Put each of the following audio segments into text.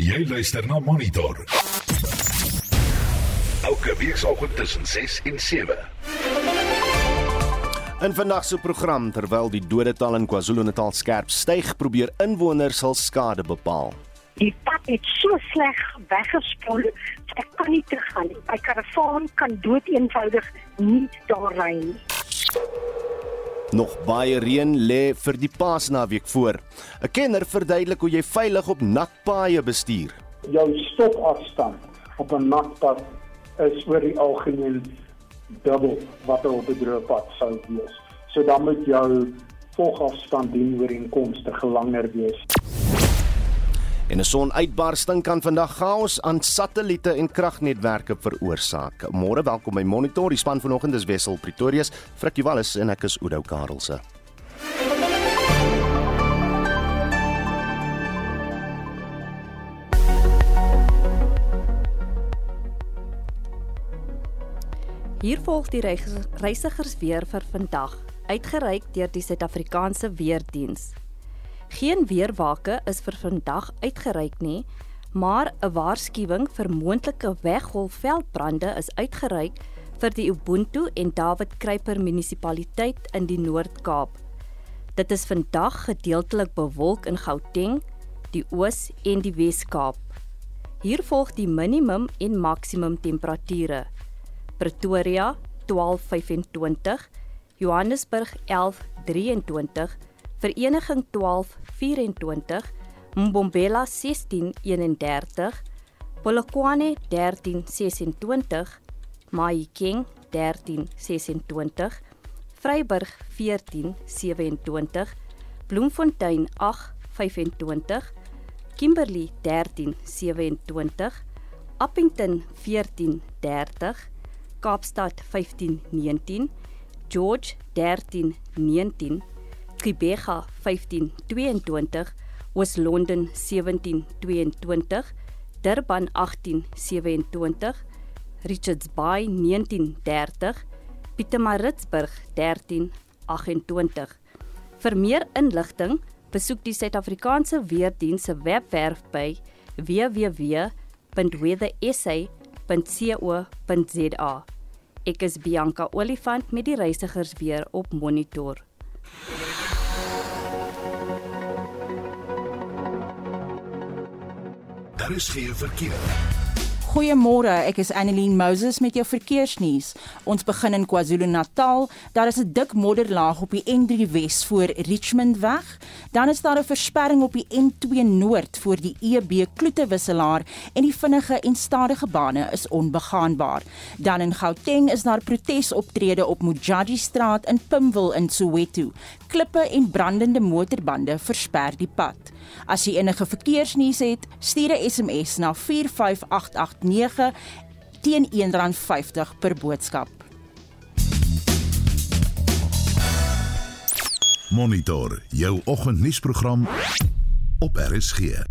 Jy luister na Monitor. Elke weekoggend tussen 6 en 7. In vandag se program terwyl die dodetal in KwaZulu-Natal skerp styg, probeer inwoners hul skade bepaal. Die pad het so sleg weggespoel, ek kan nie teruggaan nie. My karavaan kan dood eenvoudig nie daar ry nie. Nog baie reën lê vir die Paasnaweek voor. 'n Kenner verduidelik hoe jy veilig op nat paaie bestuur. jou stopafstand op 'n natpad is oor die algemeen dubbel wat op 'n droë pad sou wees. So dan moet jou volgafstand dien ooreenkomstig langer wees. En 'n sonuitbarsting kan vandag chaos aan satelliete en kragnetwerke veroorsaak. Môre welkom by Monitor. Die span vanoggend is Wessel Pretorius, Frikkie Wallis en ek is Oudo Karelse. Hier volg die reis- reisigersweer vir vandag, uitgereik deur die Suid-Afrikaanse Weerdiens. Geen weerwake is vir vandag uitgereik nie, maar 'n waarskuwing vir moontlike weggolfveldbrande is uitgereik vir die Ubuntu en David Kruiper munisipaliteit in die Noord-Kaap. Dit is vandag gedeeltelik bewolk in Gauteng, die Oos en die Wes-Kaap. Hier volg die minimum en maksimum temperature. Pretoria 12:25, Johannesburg 11:23, Vereniging 12:24, Mbombela 16:31, Polokwane 13:26, Mahikeng 13:26, Vryburg 14:27, Bloemfontein 8:25, Kimberley 13:27, Appington 14:30, Kaapstad 15:19, George 13:19, Gqeberha 15:22, Oos-London 17:22, Durban 18:27, Richards Bay 19:30, Pietermaritzburg 13:28. Vir meer inligting, besoek die Suid-Afrikaanse Weerdiens se webwerf by www.weathersa.co.za. Ek is Bianca Olifant met die reisigers weer op monitor. Geen verkeer. Goeiemôre, ek is Annelien Moses met jou verkeersnuus. Ons begin in KwaZulu-Natal. Daar is 'n dik modderlaag op die N3 Wes voor Richmond weg. Dan is daar 'n versperring op die N2 Noord voor die EB Kloetewisselaar en die vinnige en stadige bane is onbegaanbaar. Dan in Gauteng is daar protesoptrede op Mojaji Straat in Pimwil in Soweto. Klippe en brandende motorbande versper die pad. As jy enige verkeersnuus het, stuur 'n SMS na 45889 teen R1.50 per boodskap. Monitor jou oggendnuusprogram op RSG.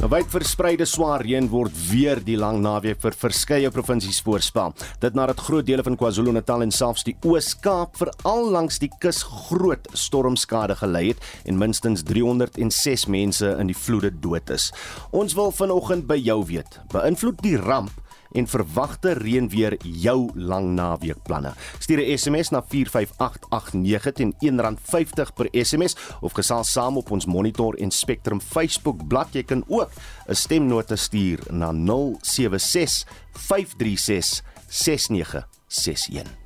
Nou wyd verspreide swaar reën word weer die lang naweek vir verskeie provinsies voorspel. Dit nadat groot dele van KwaZulu-Natal en selfs die Oos-Kaap veral langs die kus groot stormskade gelei het en minstens 306 mense in die vloede dood is. Ons wil vanoggend by jou weet, beïnvloed die ramp en verwagte reënweer jou lang naweekplanne. Stuur 'n SMS na 45889 teen R1.50 per SMS of gesels saam op ons Monitor en Spectrum Facebook bladsy. Jy kan ook 'n stemnota stuur na 076 536 6961.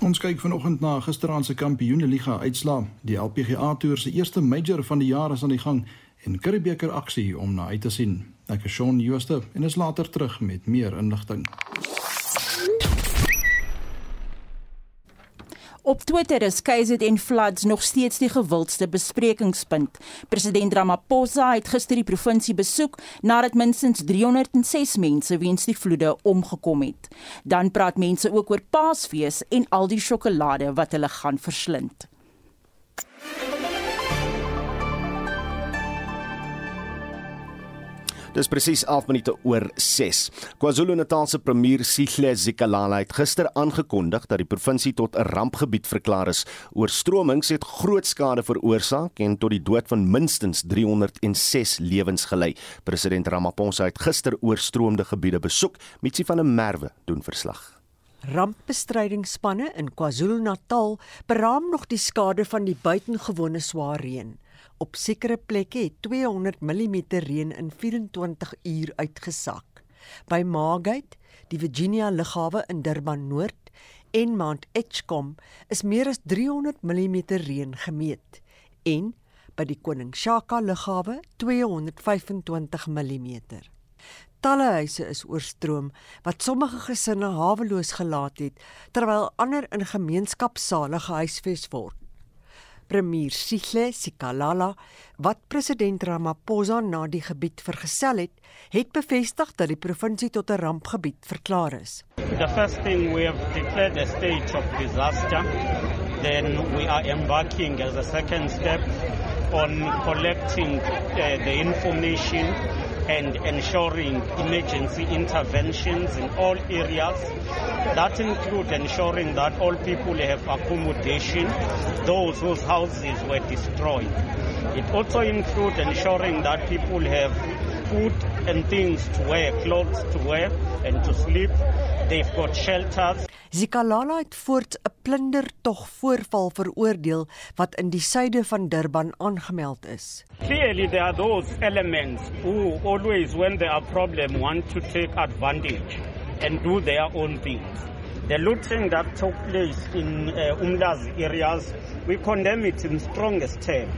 Ons kyk vanoggend na gisteraand se Kampioenligga uitslaa. Die LPGA Tour se eerste major van die jaar is aan die gang en Curriebeeker aksie om na uit te sien. Ek is Shaun Jooste en is later terug met meer inligting. Op Twitter is KZN floods nog steeds die gewildste besprekingspunt. President Ramaphosa het gister die provinsie besoek nadat minstens 306 mense weens die vloede omgekom het. Dan praat mense ook oor Paasfees en al die sjokolade wat hulle gaan verslind. Dis presies 11 minute oor 6. KwaZulu-Natal se premier Sihle Zikalala het gister aangekondig dat die provinsie tot 'n rampgebied verklaar is. Oorstromings het groot skade veroorsaak en tot die dood van minstens 306 lewens gelei. President Ramaphosa het gister oorstroomde gebiede besoek. Mitsi van der Merwe doen verslag. Rampbestrydingsspanne in KwaZulu-Natal beraam nog die skade van die buitengewone swaar reën. Op sekere plekke het 200 mm reën in 24 uur uitgesak. By Margate, die Virginia lughawe in Durban Noord en Mount Edgecombe is meer as 300 mm reën gemeet en by die Koning Shaka lughawe 225 mm. Talle huise is oorstroom wat sommige gesinne haweloos gelaat het terwyl ander in gemeenskapsale gehuisves word premier Sihle Sikalala wat president Ramaphosa na die gebied vergesel het, het bevestig dat die provinsie tot 'n rampgebied verklaar is. The first thing we have declared a state of disaster. Then we are embarking as a second step on collecting uh, the information and ensuring emergency interventions in all areas. That includes ensuring that all people have accommodation, those whose houses were destroyed. It also includes ensuring that people have food and things to wear, clothes to wear and to sleep. They've got shelters. Zikalala het voort 'n plundertog voorval veroordeel wat in die suide van Durban aangemeld is. Clearly there are those elements who always when there are problem want to take advantage and do their own things. The looting that took place in uh, Umlazi areas, we condemn it in strongest terms.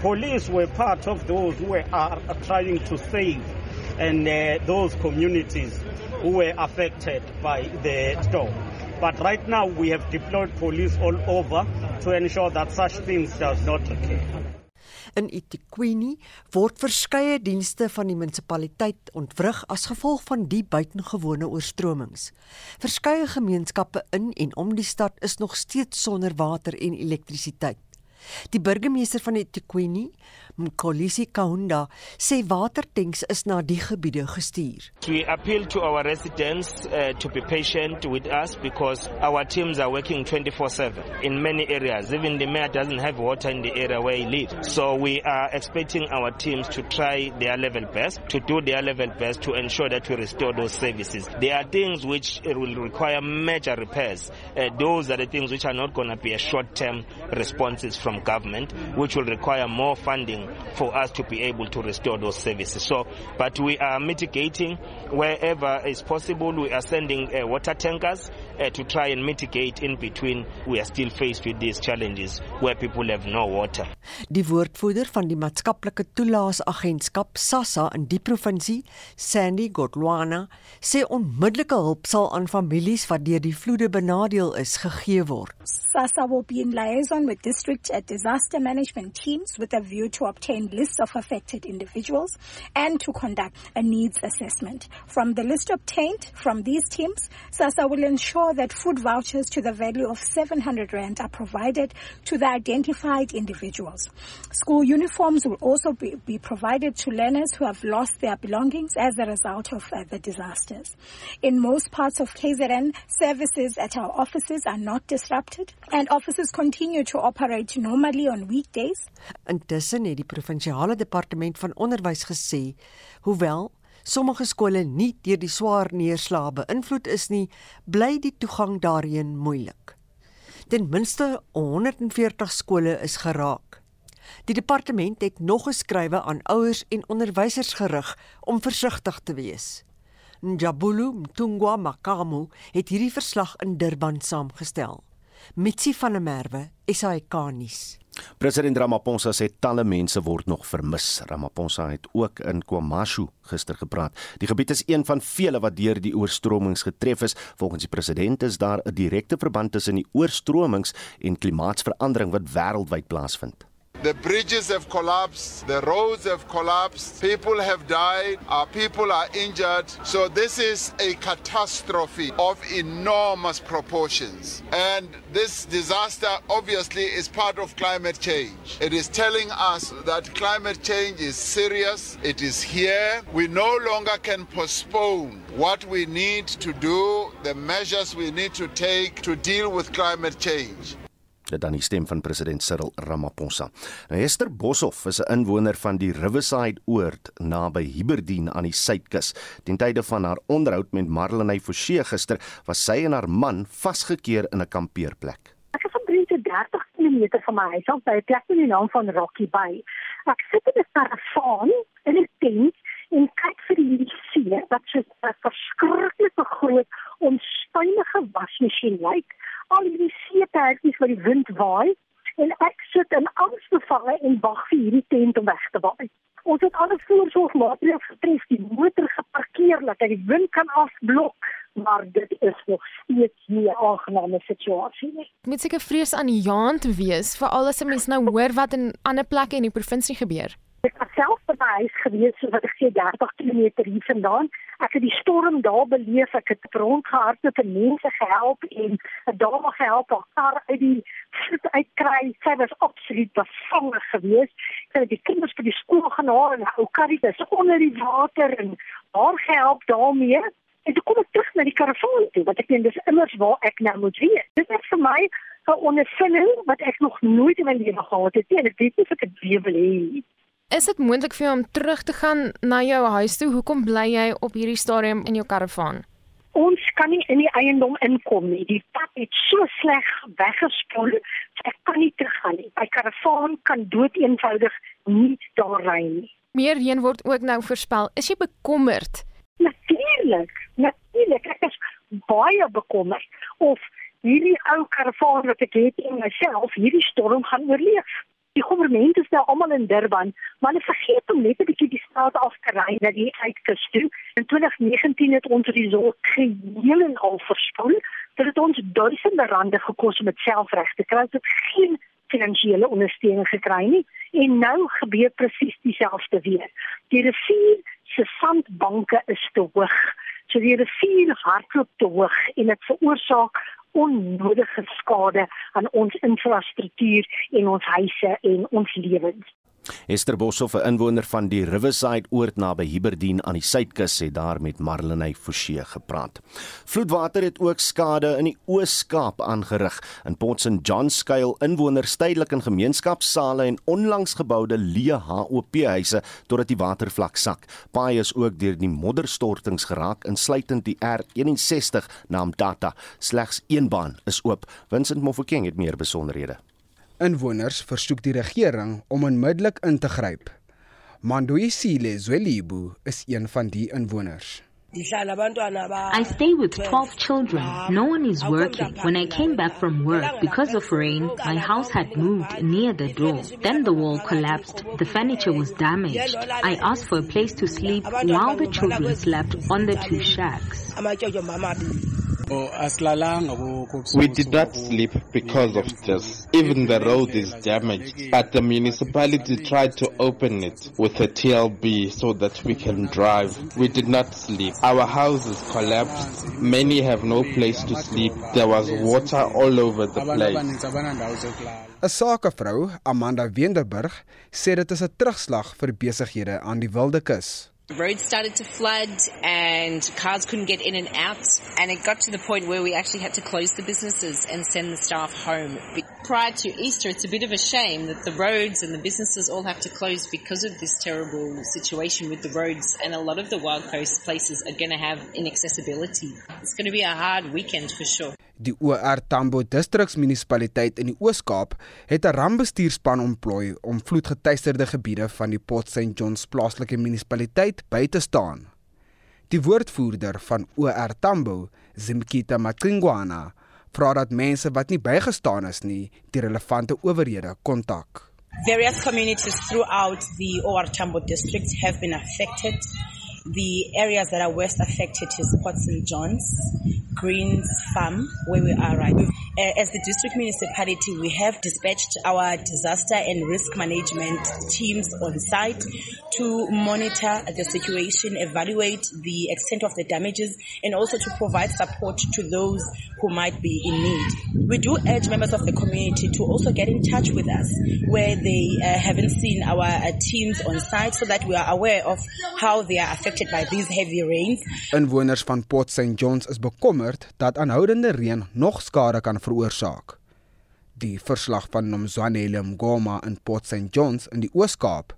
Police were part of those who were are trying to save and uh, those communities who were affected by the storm. But right now we have deployed police all over to ensure that such things does not occur. In Itiquini word verskeie dienste van die munisipaliteit ontwrig as gevolg van die buitengewone oorstromings. Verskeie gemeenskappe in en om die stad is nog steeds sonder water en elektrisiteit. Die burgemeester van Etiquini, Mkolisi Kaunda, sê watertanks is na die gebiede gestuur. We appeal to our residents uh, to be patient with us because our teams are working 24/7 in many areas. Even the mayor doesn't have water in the area where he lives. So we are expecting our teams to try their level best, to do their level best to ensure that we restore those services. There are things which will require major repairs. Uh, those are the things which are not going to be a short-term responses from government, which will require more funding for us to be able to restore those services. So, but we are mitigating wherever is possible. We are sending uh, water tankers uh, to try and mitigate in between. We are still faced with these challenges where people have no water. Die woordvoerder van die maatskaplike toelaasagentskap SASSA in die provinsie, Sandy Godwana, sê onmiddellike hulp sal aan families wat deur die vloede benadeel is gegee word. SASSA will be in liaison with district disaster management teams with a view to obtain lists of affected individuals and to conduct a needs assessment. From the list obtained from these teams, SASA will ensure that food vouchers to the value of 700 rand are provided to the identified individuals. School uniforms will also be, be provided to learners who have lost their belongings as a result of uh, the disasters. In most parts of KZN, services at our offices are not disrupted and offices continue to operate normally on weekdays. Intussen het die provinsiale departement van onderwys gesê, hoewel sommige skole nie deur die swaar neerslae beïnvloed is nie, bly die toegang daarheen moeilik. Ten minste 140 skole is geraak. Die departement het nog geskrywe aan ouers en onderwysers gerig om versigtig te wees. Njabulu Mtungwa Makamu het hierdie verslag in Durban saamgestel. Mitsi van der Merwe, SAK nuus. President Ramaphosa sê talle mense word nog vermis. Ramaphosa het ook in KwaMashu gister gepraat. Die gebied is een van vele wat deur die oorstromings getref is. Volgens die president is daar 'n direkte verband tussen die oorstromings en klimaatsverandering wat wêreldwyd plaasvind. The bridges have collapsed, the roads have collapsed, people have died, our people are injured. So, this is a catastrophe of enormous proportions. And this disaster obviously is part of climate change. It is telling us that climate change is serious, it is here. We no longer can postpone what we need to do, the measures we need to take to deal with climate change. Dit dan die stem van president Cyril Ramaphosa. Nou Esther Boshoff is 'n inwoner van die Riverside oord naby Hiberdien aan die suidkus. Ten tye van haar onderhoud met Marlenae Forsie gister was sy en haar man vasgekeer in 'n kampeerplek. Ek is omtrent 30 km van my huis af by 'n plek met die naam van Rocky Bay. Ek sit in 'n karavaan in 'n tent en kyk vir die see wat so 'n verskriklike groot onstuimige wasmasjien lyk. Like al die seepertjies wat die wind waai en ek sit in angs bevange en wag vir hierdie tent om weg te waai. Ons het alle voorsorgmaatreëls getref, die motor geparkeer dat hy die wind kan afblok, maar dit is nog steeds nie 'n aangename situasie nie. Met seker vrees aan die jaand wees, veral as 'n mens nou hoor wat in ander plekke in die provinsie gebeur. Ek was self by my huis gewees, so wat ek sê 30 km hier vandaan. Ek het die storm daar beleef. Ek het rondgehardloop en mense gehelp en 'n dame gehelp haar uit die vloed uitkry. Sy was absoluut bevange geweest. Sy het die kinders by die skool geneem en ou karrie is onder die water en haar gehelp daarmee. En toe kom ek terug na die karavaan toe, want ek dink dis immers waar ek nou moet wees. Dit is vir my 'n ondervinding wat ek nog nooit in my lewe gehad het nie. Ek weet nie of ek dit weer wil hê nie. Is dit moontlik vir jou om terug te gaan na jou huis toe? Hoekom bly jy op hierdie stadium in jou karavaan? Ons kan nie in die eiendom inkom nie. Die pad het so sleg weggespoel. Ek kan nie teruggaan nie. My karavaan kan dood eenvoudig nie daar ry nie. Meer reën word ook nou voorspel. Is jy bekommerd? Natuurlik. Natuurlik. Ek is baie bekommerd of hierdie ou karavaan wat ek het in myself hierdie storm gaan oorleef die regering is nou almal in Durban, maar hulle vergeet om net 'n bietjie die straat af te ry na die uitkus toe. In 2019 het ons resort geheel en al verspoel. Dit het ons duisende rande gekos om dit selfreg te kry. Dit geen finansiële ondersteuning gekry nie en nou gebeur presies dieselfde weer. Die rivier se sandbanke is te hoog. So die rivier hardloop te hoog en dit veroorsaak onnodige skade aan ons infrastruktuur en ons huise en ons lewens. Esther Boshoff, 'n inwoner van die Riverside oord naby Hiberdien aan die suidkus, het daar met Marlenae Forsie gepraat. Vloedwater het ook skade in die Oos-Kaap aangerig. In Port St John skuil inwoners tydelik in gemeenskapsale en onlangs geboude leë HOP-huise totdat die watervlak sak. Paaie is ook deur die modderstortings geraak, insluitend die R61 na Mtata. Slegs een baan is oop. Vincent Mofokeng het meer besonderhede. Inwoners versoek die regering om onmiddellik in te gryp. Mandoisile Zwelibu is een van die inwoners. I stay with 12 children. No one is working. When I came back from work, because of rain, my house had moved near the door. Then the wall collapsed. The furniture was damaged. I asked for a place to sleep while the children slept on the two shacks. We did not sleep because of this. Even the road is damaged, but the municipality tried to open it with a TLB so that we can drive. We did not sleep. Our houses collapsed. Many have no place to sleep. There was water all over the place. 'n Sakevrou, Amanda Wenderburg, sê dit is 'n terugslag vir besighede aan die Wilde Kus. The roads started to flood and cars couldn't get in and out. And it got to the point where we actually had to close the businesses and send the staff home. Prior to Easter, it's a bit of a shame that the roads and the businesses all have to close because of this terrible situation with the roads. And a lot of the Wild Coast places are going to have inaccessibility. It's going to be a hard weekend for sure. Die OR Tambo Distriksmunisipaliteit in die Oos-Kaap het 'n rampbestuurspan ontplooi om vloedgetuisterde gebiede van die Port St Johns plaaslike munisipaliteit by te staan. Die woordvoerder van OR Tambo, Zimkita Macingwana, vra dat mense wat nie bygestaan is nie, die relevante owerhede kontak. Various communities throughout the OR Tambo district have been affected. The areas that are worst affected is Port St John's, Greens Farm, where we are right. As the district municipality, we have dispatched our disaster and risk management teams on site to monitor the situation, evaluate the extent of the damages, and also to provide support to those who might be in need. We do urge members of the community to also get in touch with us where they uh, haven't seen our uh, teams on site so that we are aware of how they are affected by these heavy rains. Inwoners van Port St Johns is bekommerd dat aanhoudende reën nog skade kan veroorsaak. Die verslag van Nomzwanele Mgoma in Port St Johns in die Oos-Kaap.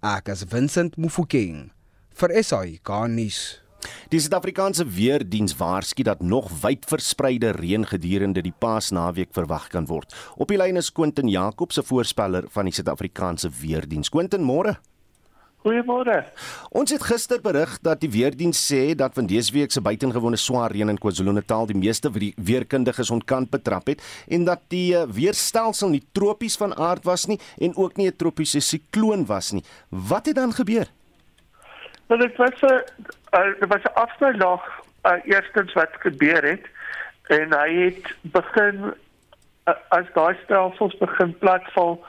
Ek is Vincent Mufokeng vir SAI Garnis. Die Suid-Afrikaanse Weerdiens waarsku dat nog wyd verspreide reën gedurende die Paasnaweek verwag kan word. Op die lyn is Quentin Jacobs, 'n voorspeller van die Suid-Afrikaanse Weerdiens. Quentin, môre. Goeiemôre. Ons het gister berig dat die weerdiens sê dat van dese week se buitengewone swaar reën in KwaZulu-Natal die meeste weerkundiges ontkant betrap het en dat die eh, weerstelsel nie tropies van aard was nie en ook nie 'n tropiese sikloon was nie. Wat het dan gebeur? Wel dit was 'n uh, was 'n afsnylaag uh, eerstens wat gebeur het en hy het begin uh, as daai stelsels begin platval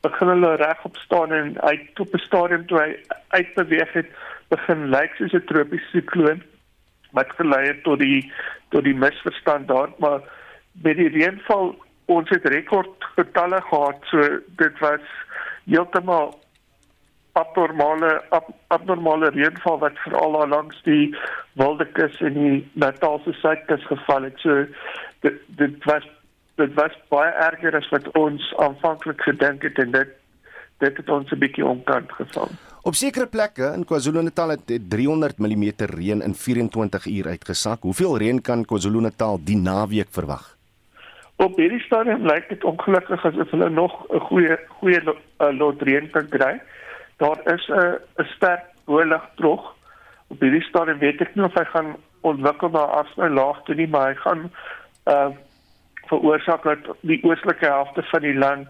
begin hulle regop staan en hy op 'n stadium toe hy uitbeweeg het begin lyk soos 'n tropiese sikloon wat gelei het tot die tot die misverstand daar maar met die reënval ons het rekordgetalle gehad so dit was heeltemal abnormale ab, abnormale reënval wat veral langs die Wildekus en die Natalse suidkus geval het. So dit dit was dit was baie erger as wat ons aanvanklik gedink het en dit dit het ons 'n bietjie omkant gevang. Op sekere plekke in KwaZulu-Natal het 300 mm reën in 24 uur uitgesak. Hoeveel reën kan KwaZulu-Natal die naweek verwag? Op hierdie stadium lyk dit ongelukkig asof hulle nog 'n goeie goeie uh, lot reën kan kry. Daar is 'n 'n sterk boelig trog. Op hierdie stadium weet ek nie of hy gaan ontwikkel na afsny laag toe nie, maar hy gaan uh veroorsaak dat die oostelike helfte van die land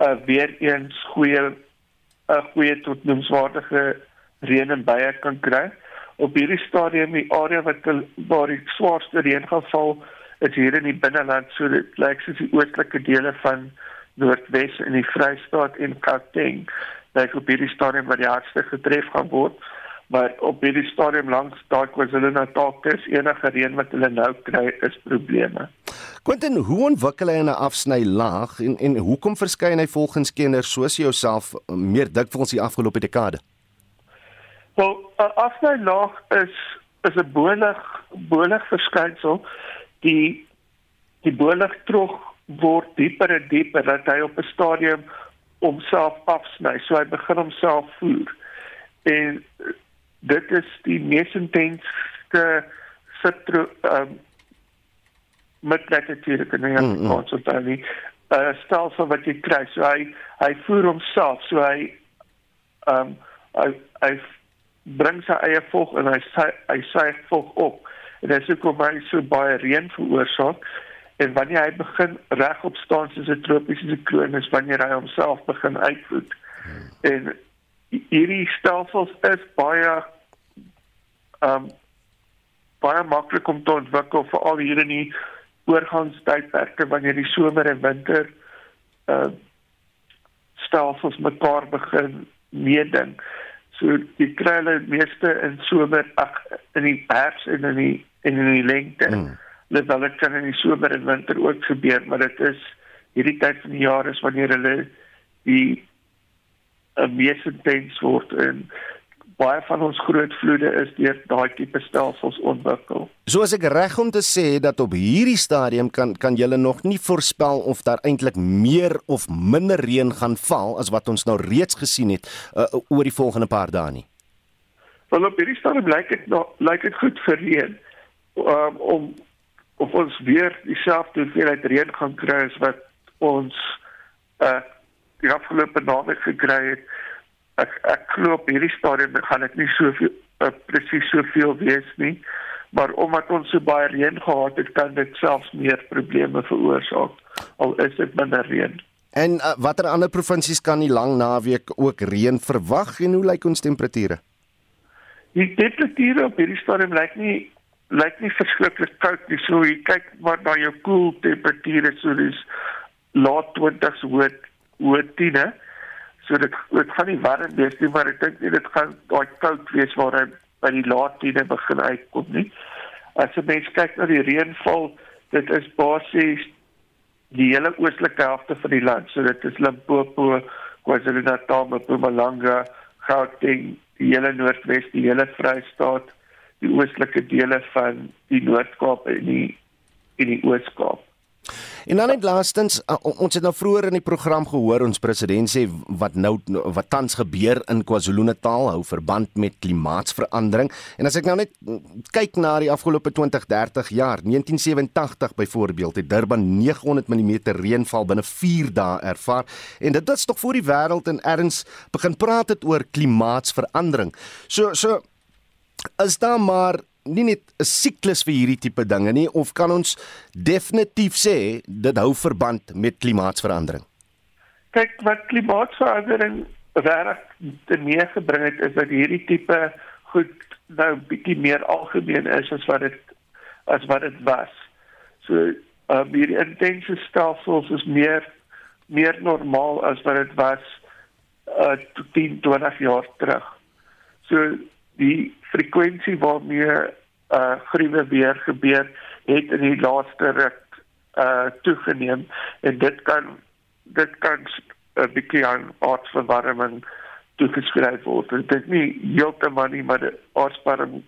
uh, weer eens goeie 'n uh, goeie tot noemswaardige reën en baie kan kry. Op hierdie stadium die area wat waar die swaarste reën gaan val is hier in die binneland, so dit lyk soos die oostelike dele van Noordwes en die Vrystaat en Gauteng. Dit op hierdie stadium waar die hardste getref gaan word maar op hierdie stadium langs daai KwaZulu-Natal is enige reën wat hulle nou kry is probleme. Quentin, hoe ontwikkel hy 'n afsny laag en en hoekom verskyn hy volgens kenners soos jouself meer dikwels die afgelope dekade? Wel, 'n afsny laag is is 'n bolig bolig verskynsel die die bolig trog word dieper en dieper dat hy op 'n stadium homself afsny, so hy begin homself voer. En dit is die mees intense sitro um met lekkertiere kan jy mm -hmm. ons onthou nie uh, stelsel wat jy kry so hy hy voer homself so hy um hy hy bring sy eie vog en hy sy hy sy vog op en dit is ook baie so baie reën veroorsaak en wanneer hy begin regop staan soos 'n tropiese sikloon is wanneer hy homself begin uitvoed mm. en hierdie stelsels is baie um baie maklik om te ontwikkel veral hier in die oorgangstydperke wanneer die somer en winter uh stelsels mekaar begin meeding. So die hulle meeste in somer ag in die herfs en in die en in die lente. Mm. Dit wel dit kan in die somer en winter ook gebeur, maar dit is hierdie tyd van die jaar is wanneer hulle die uh, mees intens word en baie van ons groot vloede is deur daai tipe stelsels ontwikkel. So as ek reg om te sê dat op hierdie stadium kan kan julle nog nie voorspel of daar eintlik meer of minder reën gaan val as wat ons nou reeds gesien het uh, oor die volgende paar dae nie. Want op hierdie stadium lyk dit nog lyk dit goed vir reën. Um, om of ons weer dieselfde hoeveelheid reën gaan kry as wat ons uh die afgelope naweek gekry het ek ek glo op hierdie stadium gaan dit nie soveel uh, presies soveel wees nie maar omdat ons so baie reën gehad het kan dit selfs meer probleme veroorsaak al is dit minder reën en uh, watter ander provinsies kan die lang naweek ook reën verwag en hoe lyk ons temperature die temperature op hierdie stadium lyk nie lyk nie verskriklik koud nie. So jy kyk wat na jou koel temperature so dis laat 20s hoë hoë 10e. So dit dit gaan nie warm wees nie, maar ek dink dit gaan daai koud wees waar hy by die laat 10e begin uitkom nie. As jy mens kyk na die reënval, dit is basies die hele oostelike helfte van die land. So dit is Limpopo, KwaZulu-Natal, Mpumalanga, Gauteng, die hele Noordwes, die hele Vrystaat, die oostelike dele van die Noord-Kaap en die in die Oos-Kaap. En dan net laastens, ons het nou vroeër in die program gehoor ons president sê wat nou wat tans gebeur in KwaZulu-Natal hou verband met klimaatsverandering. En as ek nou net mm, kyk na die afgelope 20, 30 jaar, 1987 byvoorbeeld, het Durban 900 mm reënval binne 4 dae ervaar. En dit was tog voor die wêreld in erns begin praat het oor klimaatsverandering. So so is daar maar nie net 'n siklus vir hierdie tipe dinge nie of kan ons definitief sê dit hou verband met klimaatsverandering? Kyk, wat klimaatsverandering reg te mee gebring het is dat hierdie tipe goed nou bietjie meer algemeen is as wat dit as wat dit was. So, uh hierdie intense stelsels is meer meer normaal as wat dit was uh 10, 20 jaar terug. So die frekwensie waarmee uh gruwe weer gebeur het in die laaste ruk uh toegeneem en dit kan dit kan 'n bietjie aan aardverwarming toegeskryf word. Dit is nie heeltemal nie, maar die aardverwarming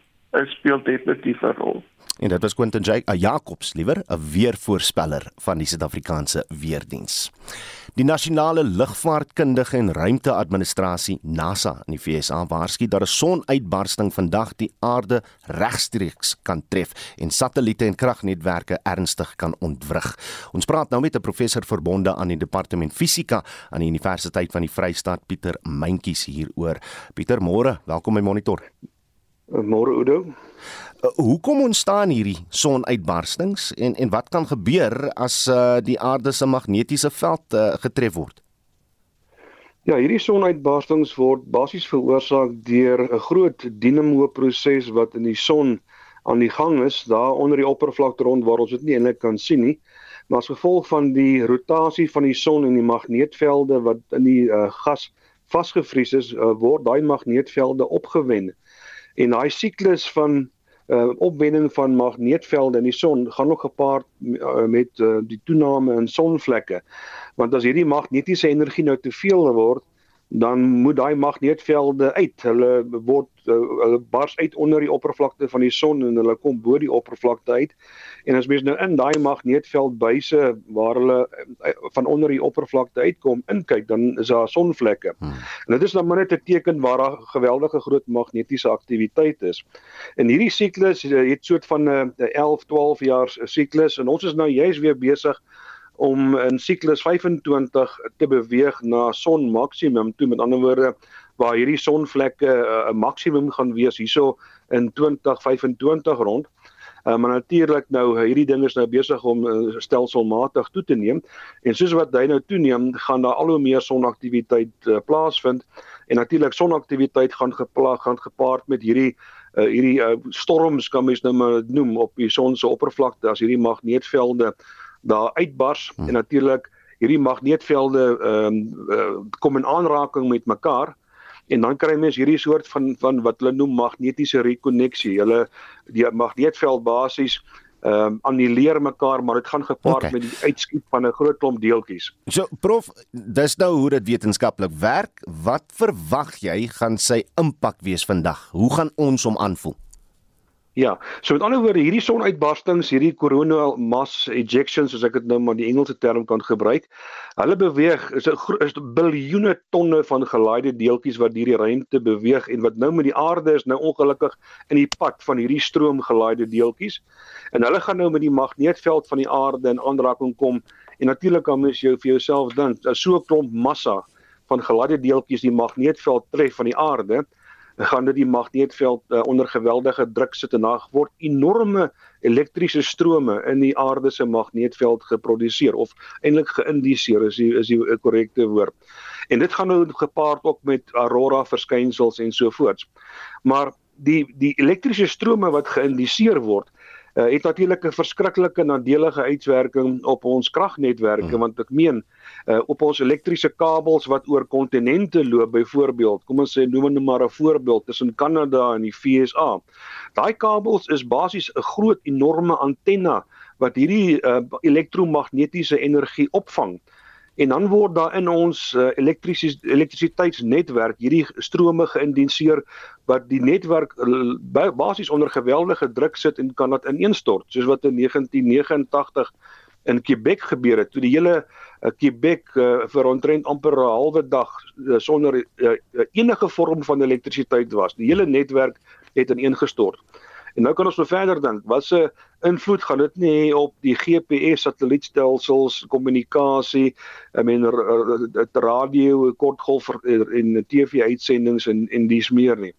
speel definitief 'n rol. En dit was Quentin Jake, 'n Jacobs liewer, 'n weervoorspeller van die Suid-Afrikaanse Weerdiens. Die Nasionale Lugvaartkundige en Ruimteadministrasie NASA in die VSA waarsku dat 'n sonuitbarsting vandag die aarde regstreeks kan tref en satelliete en kragnetwerke ernstig kan ontwrig. Ons praat nou met 'n professor verbonde aan die Departement Fisika aan die Universiteit van die Vrystaat, Pieter Mentjies hieroor. Pieter, môre, welkom by Monitor. Môre Udo. Uh, hoekom ontstaan hierdie sonuitbarstings en en wat kan gebeur as uh, die aarde se magnetiese veld uh, getref word? Ja, hierdie sonuitbarstings word basies veroorsaak deur 'n groot dinamo proses wat in die son aan die gang is, daar onder die oppervlakte rond waar ons dit nie eintlik kan sien nie. Maar as gevolg van die rotasie van die son en die magneetvelde wat in die uh, gas vasgevries is, uh, word daai magneetvelde opgewen. En daai siklus van uh, opwinding van magneetvelde in die son gaan nog gepaard uh, met uh, die toename in sonvlekke. Want as hierdie magnetiese energie nou te veel word, dan moet daai magneetvelde uit. Hulle word uh, hulle bars uit onder die oppervlakte van die son en hulle kom bo die oppervlakte uit. En as mens nou in daai magneetveld buise waar hulle uh, van onder die oppervlakte uitkom inkyk, dan is daar sonvlekke. Hmm. En dit is dan maar net 'n teken waar daar geweldige groot magnetiese aktiwiteit is. En hierdie siklus het soort van 'n uh, 11, 12 jaar siklus en ons is nou juis weer besig om in siklus 25 te beweeg na son maksimum toe. Met ander woorde waar hierdie sonvlekke uh, 'n uh, maksimum gaan wees hierso in 2025 rond. Uh, maar natuurlik nou hierdie ding is nou besig om uh, stelselmatig toe te neem. En soos wat hy nou toeneem gaan daar al hoe meer sonaktiwiteit uh, plaasvind. En natuurlik sonaktiwiteit gaan geplaag gaan gepaard met hierdie uh, hierdie uh, storms kan mens nou maar noem op die son se oppervlakte. As hierdie magneetvelde daar uitbars hmm. en natuurlik hierdie magneetvelde ehm um, uh, kom in aanraking met mekaar en dan kry mens hierdie soort van van wat hulle noem magnetiese rekonneksie. Hulle die magneetveld basies ehm um, annuleer mekaar, maar dit gaan gepaard okay. met die uitskiet van 'n groot klomp deeltjies. So prof, dis nou hoe dit wetenskaplik werk. Wat verwag jy gaan sy impak wees vandag? Hoe gaan ons hom aanvoel? Ja, so met ander woorde, hierdie sonuitbarstings, hierdie coronal mass ejections, as ek dit nou maar die Engelse term kan gebruik, hulle beweeg is 'n is biljoene tonne van gelaaide deeltjies wat deur die ruimte beweeg en wat nou met die aarde is nou ongelukkig in die pad van hierdie stroom gelaaide deeltjies. En hulle gaan nou met die magneetveld van die aarde in aanraking kom en natuurlik kan mens jou vir jouself dink, so 'n klomp massa van gelaaide deeltjies die magneetveld tref van die aarde gaan dit die magneetveld uh, onder geweldige druk sit en daar word enorme elektriese strome in die aarde se magneetveld geproduseer of eintlik geïndiseer is die, is die korrekte woord. En dit gaan nou gepaard ook met aurora verskynsels en so voorts. Maar die die elektriese strome wat geïndiseer word uh, het natuurlik 'n verskriklike nadelige uitwerking op ons kragnetwerke hmm. want ek meen uh, op ons elektriese kabels wat oor kontinente loop byvoorbeeld kom ons sê noem net maar 'n voorbeeld tussen Kanada en die VSA daai kabels is basies 'n groot enorme antenna wat hierdie uh, elektromagnetiese energie opvang en dan word daar in ons uh, elektrisiteitsnetwerk hierdie strome geïndiseer wat die netwerk basies onder geweldige druk sit en kan dit ineenstort soos wat in 1989 in Quebec gebeur het toe die hele uh, Quebec uh, vir omtrent amper 'n halwe dag uh, sonder uh, enige vorm van elektrisiteit was. Die hele netwerk het ineengestort En nou kan ons nou verder dink, wat se invloed gaan dit nie hê op die GPS satellietstelsels, kommunikasie, I mean radio, kortgolf en TV uitsendings en en dis meer nie.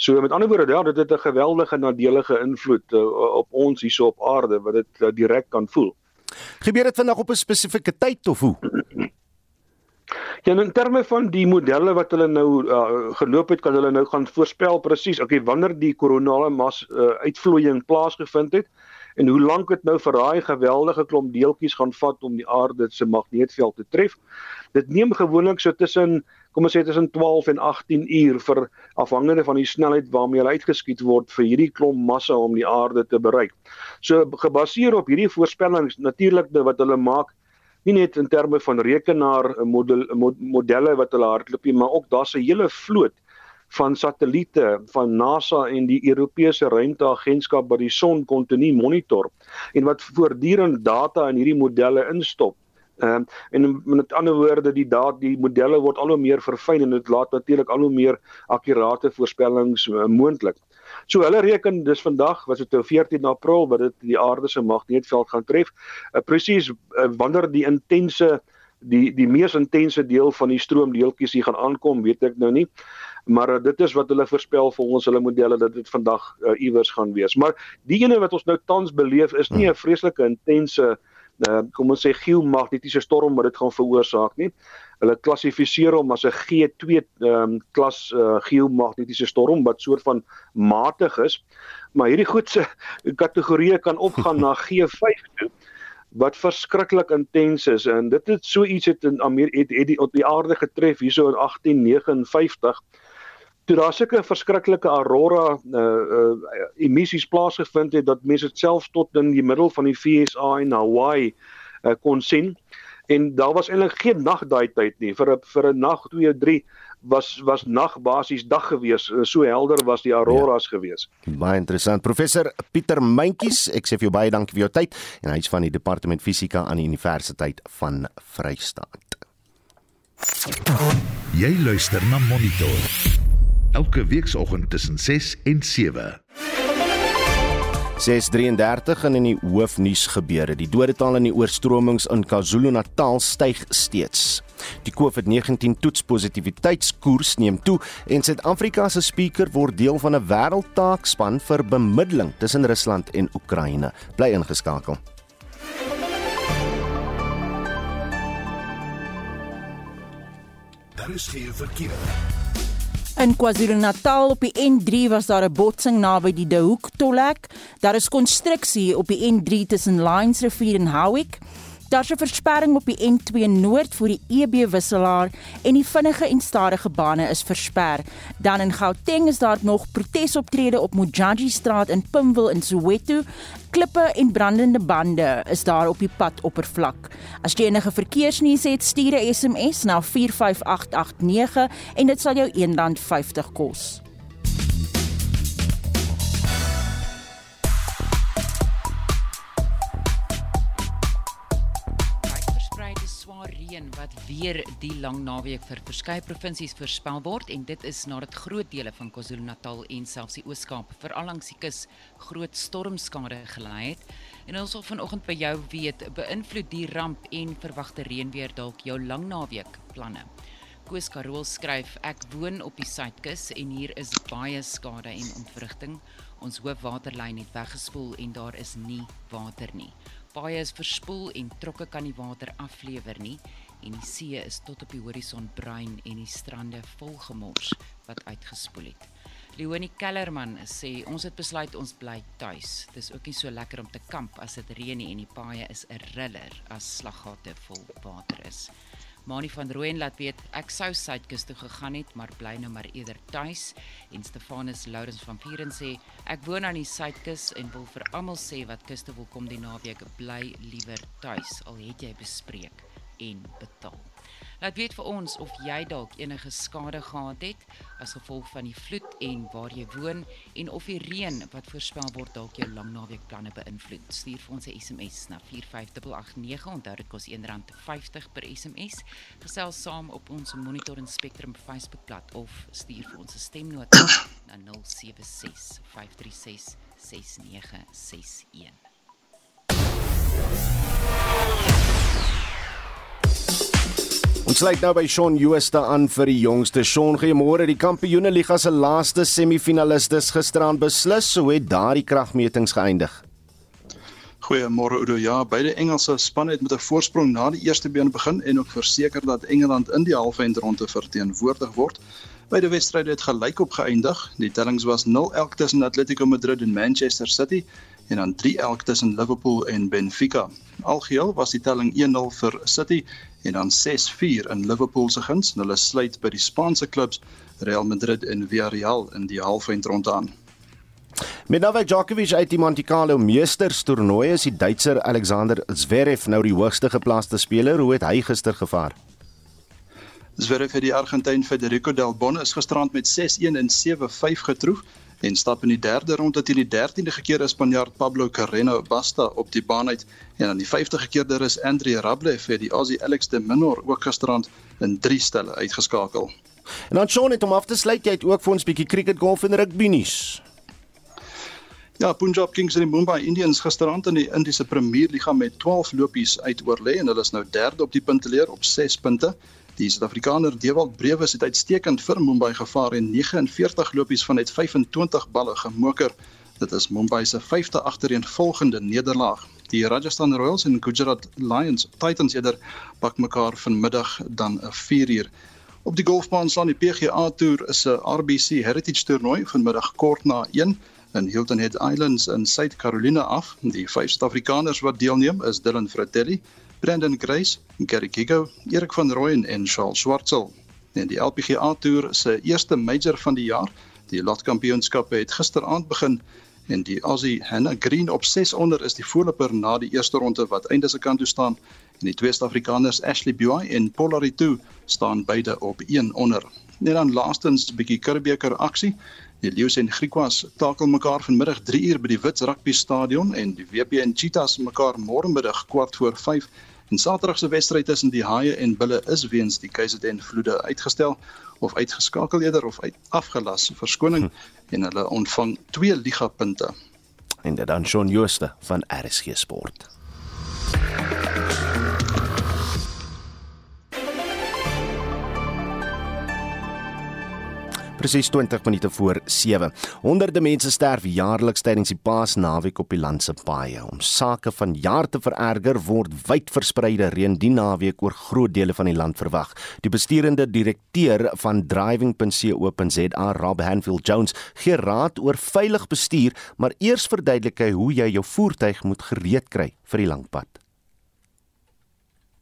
So met ander woorde, ja, dit het 'n geweldige nadelige invloed uh, op ons hierso op aarde wat dit uh, direk kan voel. Gebeur dit vandag op 'n spesifieke tyd of hoe? Ja, in terme van die modelle wat hulle nou uh, geloop het, kan hulle nou gaan voorspel presies, okay, wanneer die koronale mas uh, uitvloeiing plaasgevind het en hoe lank dit nou vir daai geweldige klomp deeltjies gaan vat om die aarde se magneetveld te tref. Dit neem gewoonlik so tussen kom ons sê tussen 12 en 18 uur vir afhangende van die snelheid waarmee hulle uitgeskiet word vir hierdie klomp massa om die aarde te bereik. So gebaseer op hierdie voorspellings natuurlik wat hulle maak nie net in terme van rekenaar eh, model, modelle wat hulle hardloop nie, maar ook daar's 'n hele vloot van satelliete van NASA en die Europese Ruimteagentskap wat die son kontinu monitor en wat voortdurend data in hierdie modelle instop. Ehm um, en met ander woorde die daad die modelle word al hoe meer verfyn en dit laat natuurlik al hoe meer akkurate voorspellings uh, moontlik. So hulle reken dis vandag was dit 14 nou April wat dit die aarde se magneetveld gaan tref. Uh, Presies uh, wanneer die intense die die mees intense deel van die stroomdeeltjies hier gaan aankom, weet ek nou nie. Maar uh, dit is wat hulle voorspel volgens hulle modelle dat dit vandag uh, iewers gaan wees. Maar die ene wat ons nou tans beleef is nie 'n vreeslike intense uh, kom ons sê geomagnetiese storm wat dit gaan veroorsaak nie. Hulle klassifiseer hom as 'n G2 ehm um, klas uh, geomagnetiese storm wat soort van matig is. Maar hierdie goed se kategorieë kan opgaan na G5 toe wat verskriklik intens is en dit het so iets het in Amerika het, het die op die aarde getref hierso in 1859 toe daar sulke verskriklike aurora uh uh emissies plaasgevind het dat mense dit selfs tot in die middel van die VSA en Hawaii uh, kon sien en daar was eintlik geen nag daai tyd nie. Vir 'n vir 'n nag 2 3 was was nag basies dag gewees. So helder was die auroras ja. gewees. Baie interessant. Professor Pieter Mentjies ek sê vir jou baie dankie vir jou tyd en hy's van die departement fisika aan die universiteit van Vryheid jy luister na monitor elke weekoggend tussen 6 en 7 633 en in die hoofnuus gebeure. Die dodetal in die oorstromings in KwaZulu-Natal styg steeds. Die COVID-19 toetspositiwiteitskoers neem toe en Suid-Afrika se spreker word deel van 'n wêreldtaakspan vir bemiddeling tussen Rusland en Oekraïne. Bly ingeskakel. Daar is geen verkeer. In KwaZulu-Natal op die N3 was daar 'n botsing naby die De Hoek tolhek. Daar is konstruksie op die N3 tussen Lions Rivier en Howick. Daar's 'n versperring op die N2 Noord vir die EB wisselaar en die vinnige en stadige bane is versper. Dan in Gauteng is daar nog protesoptrede op Mojaji Straat in Pimville in Soweto. Klippe en brandende bande is daar op die padoppervlak. As jy enige verkeersnuus het, stuur 'n SMS na 45889 en dit sal jou R1.50 kos. Weer die lang naweek vir verskeie provinsies voorspel word en dit is nadat groot dele van KwaZulu-Natal en selfs die Oos-Kaap veral langs die kus groot stormskade gelei het. En ons wil vanoggend by jou weet, beïnvloed die ramp en verwagte reënweer dalk jou lang naweek planne? Koos Karol skryf: Ek woon op die suidkus en hier is baie skade en ontwrigting. Ons hoofwaterlyn het weggespoel en daar is nie water nie. Paaie is verspoel en trokke kan nie water aflewer nie en die see is tot op die horison bruin en die strande vol gemors wat uitgespoel het. Leonie Kellerman sê ons het besluit ons bly tuis. Dis ook nie so lekker om te kamp as dit reën nie en die paaie is 'n riller as slaggate vol water is. Mani van Rooyen laat weet ek sou suidkus toe gegaan het, maar bly nou maar eerder tuis. En Stefanus Lourens van Vieren sê ek woon aan die suidkus en wil vir almal sê wat kuste wil kom die naweek bly liewer tuis al het jy bespreek en betaal. Laat weet vir ons of jy dalk enige skade gehad het as gevolg van die vloed en waar jy woon en of die reën wat voorspel word dalk jou lang naweekplanne beïnvloed. Stuur vir ons 'n SMS na 45889. Onthou dit kos R1.50 per SMS. Gesels saam op ons Monitor en Spectrum Facebookblad of stuur vir ons 'n stemnota na 076 536 6961. Ons sluit nou by Shaun Jooste aan vir die jongste. Shaun, goeiemôre. Die Kampioenligga se laaste semifinalistes gisteraan beslis, hoe het daardie kragmetings geëindig? Goeiemôre Udo. Ja, beide Engelse spanne het met 'n voorsprong na die eerste been begin en ook verseker dat Engeland in die halfeindronde verteenwoordig word. Beide wedstryde het gelyk op geëindig. Die tellings was 0-1 tussen Atletico Madrid en Manchester City en dan 3-1 tussen Liverpool en Benfica. Algeheel was die telling 1-0 vir City en dan 6-4 in Liverpool se guns. Hulle sluit by die Spaanse klubs Real Madrid en Villarreal in die halfeindronde aan. Met Novak Djokovic uit die Monte Carlo Meesters toernooi is die Duitser Alexander Zverev nou die hoogste geplaaste speler. Hoe het hy gister gevaar? Zverev het die Argentyn Federico Del Bono is gisterand met 6-1 en 7-5 getroof en stap in die derde ronde teen die 13de gekeerde Spanjaard Pablo Carreno Basta op die baan uit en aan die 50 gekeerde is Andre Rublev vir die Aussie Alex de Minaur ook gisterand in 3 stelle uitgeskakel. En dan Shaun het om af te sluit jy het ook vir ons bietjie cricket, golf en rugby nuus. Ja, Punjab Kings en die Mumbai Indians gisterand in die Indiese Premier Liga met 12 lopies uit oorlê en hulle is nou derde op die punteleer op 6 punte. Die Suid-Afrikaner Dewald Brewes het uitstekend vir Mumbai gevaar en 49 lopies van net 25 balle gemoker. Dit is Mumbai se 5de agtereenvolgende nederlaag. Die Rajasthan Royals en Gujarat Lions Titans eerder pak mekaar vanmiddag dan 'n 4 uur. Op die golfbaan slaan die PGA Tour is 'n RBC Heritage toernooi vanmiddag kort na 1 in Hilton Head Islands in Suid Carolina af. Die vyf Suid-Afrikaners wat deelneem is Dylan Fratelli, Brandon Grace, Gary Gigo, Erik van Rooyen en Charles Swartsel. En die LPGA Tour se eerste major van die jaar, die Lot Kampioenskappe het gisteraand begin en die Aussie Hannah Green op 6 onder is die voorloper na die eerste ronde wat einde se kant toe staan en die twee Suid-Afrikaners Ashley Buy en Paul Aritu staan beide op 1 onder. Net dan laastens 'n bietjie Curbeker aksie. Die Lions en Griquas takel mekaar vanmiddag 3 uur by die Wits Rugby Stadion en die WP en Cheetahs mekaar môre middag kwart voor 5 En Saterdag se wedstryd tussen die Haie en Bulle is weens die KZN vloede uitgestel of uitgeskakel eerder of uit afgelas verskoning hm. en hulle ontvang 2 liga punte. En dit dan Shaun Jooste van RSG Sport. Presies 20 minute voor 7. Honderde mense sterf jaarliks tydens die Paasnaweek op die land se paaie. Om sake van jaar te vererger word wyd verspreide reën die naweek oor groot dele van die land verwag. Die besturende direkteur van driving.co.za, Rob Hanfield Jones, gee raad oor veilig bestuur, maar eers verduidelik hy hoe jy jou voertuig moet gereed kry vir die lang pad.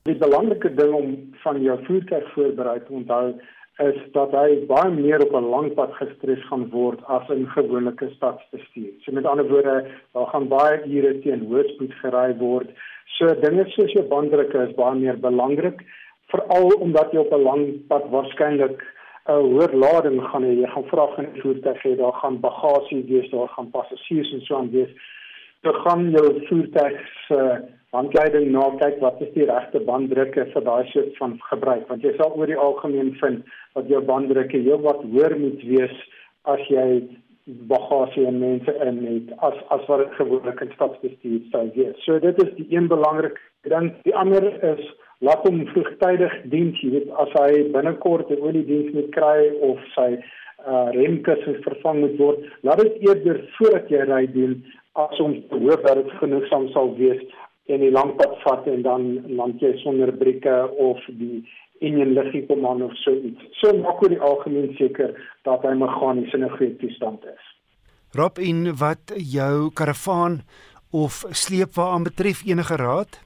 Die belangrike ding om van jou voertuig voorberei te onthou is dat hy baie meer op 'n lang pad gestres gaan word as in gewone stadsbestuur. So met ander woorde, daar gaan baie ure teen hoëspoed gery word. So dinge soos jou banddrukke is baie meer belangrik, veral omdat jy op 'n lang pad waarskynlik 'n hoër lading gaan hê. Jy gaan vrag in die voertuig hê, daar gaan bagasie wees, daar gaan passasiers en so aan wees. Jy gaan jou voertuig se uh, handleiding na kyk wat is die regte banddrukke vir daai soort van gebruik want jy sal oor die algemeen vind dat jou banddrukke heelwat hoër moet wees as jy bagasie en mense in het as as wat dit gewoonlik in stadsbestuur sou wees. So dit is die een belangrike ding. Die ander is laat hom vroegtydig diens, jy weet as hy binnekort 'n oliediens moet kry of sy uh remkussings vervang moet word, laat dit eerder voordat jy ry doen as om te hoop dat dit genoegsaam sal wees en die lang pad vat en dan land jy sonder brieke of die en 'n liggie kom aan of so iets. So maak oor die algemeen seker dat hy meganies in 'n goeie toestand is. Rob in wat jou karavaan of sleepwa aan betref enige raad?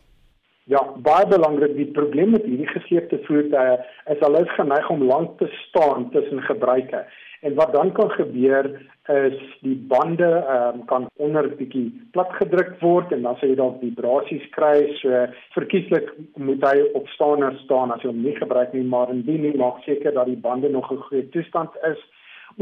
Ja, baie belangrik die probleem met hierdie gesleepte voertuie is hulle is geneig om lank te staan tussen gebruike. En wat dan kan gebeur is die bande um, kan onder bietjie plat gedruk word en dan sê jy dalk vibrasies kry. So verkieslik moet hy op staaner staan as jy hom nie gebruik nie, maar indien nie maak seker dat die bande nog in goeie toestand is.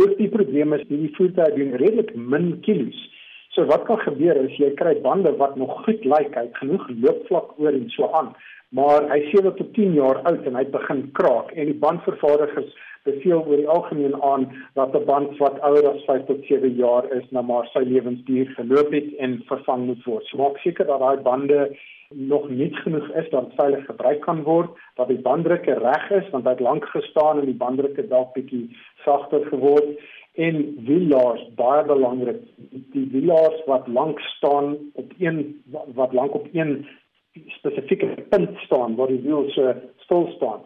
Ook die probleem is die voertuie doen redelik min kilos. So wat kan gebeur is jy kry bande wat nog goed lyk, hy het genoeg loopvlak oor en so aan, maar hy dat tot 10 jaar oud en hy begin kraak en die bandvervaardigers beveel oor die algemeen aan dat 'n band wat ouer as 5 tot 7 jaar is, nou maar sy lewensduur geloop het en vervang moet word. So maak seker dat daai bande nog nie genoeg is dat veilig gebruik kan word, dat die banddrukke reg is want hy het lank gestaan en die banddrukke dalk bietjie sagter geword en wielaars baie belangrik die wielaars wat lank staan op een wat lank op een spesifieke punt staan waar die wiel so stil staan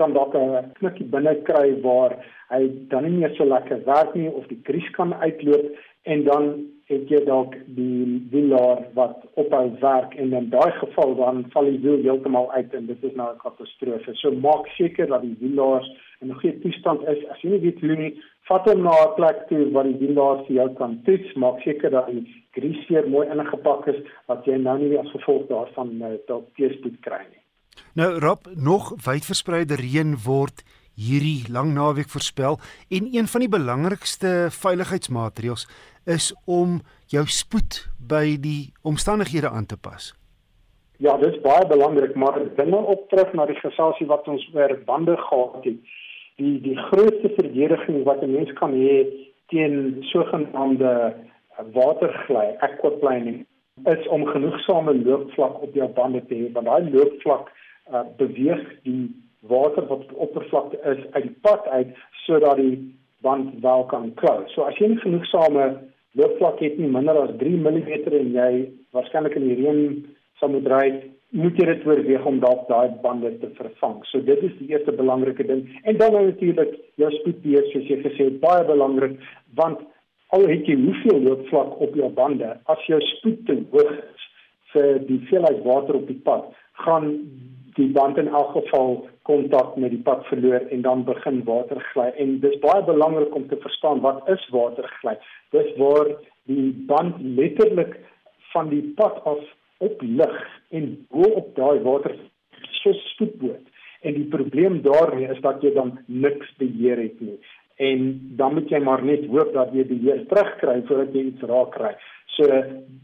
kan dalk 'n knikkie binne kry waar hy dan nie meer so lekker werk nie of die kries kan uitloop en dan het jy dalk die wielaar wat ophou werk en in daai geval dan val die wiel heeltemal uit en dit is nou 'n katastrofe. So maak seker dat die wielaars in 'n goeie toestand is. As jy nie weet hoe nie, vat hom na 'n plek toe waar die wielaars vir jou kan toets. Maak seker dat die grieseer mooi ingepak is dat jy nou nie as gevolg daarvan uh, dalk teëspoed kry nie. Nou Rob, nog wydverspreide reën word hierdie lang naweek voorspel en een van die belangrikste veiligheidsmaatreëls is om jou spoed by die omstandighede aan te pas. Ja, dit is baie belangrik, maar binne op terug na die geselsie wat ons oor bande gehad het. Die die grootste verdediging wat 'n mens kan hê teen sogenaamde watergly, aquaplaning, is om genoegsame loopvlak op jou bande te hê, want daai loopvlak uh, beweeg die water wat op die oppervlakte is uit die pad uit sodat die band wel kan klou. So as jy nie genoegsame loopvlak het nie minder as 3 mm en jy waarskynlik in die reën sal moet ry, moet jy dit oorweeg om dalk daai bande te vervang. So dit is die eerste belangrike ding. En dan natuurlik jou spoedbeheer soos jy gesê het, baie belangrik want al het jy hoeveel loopvlak op jou bande, as jou spoed te hoog is vir die veelheid water op die pad, gaan die band in elk geval kontak met die pad verloor en dan begin water gly en dis baie belangrik om te verstaan wat is water gly dis waar die band letterlik van die pad af op lig en bo op daai water so spoedboot en die probleem daarmee is dat jy dan niks beheer het nie en dan moet jy maar net hoop dat jy beheer terugkry voordat jy iets raak kry So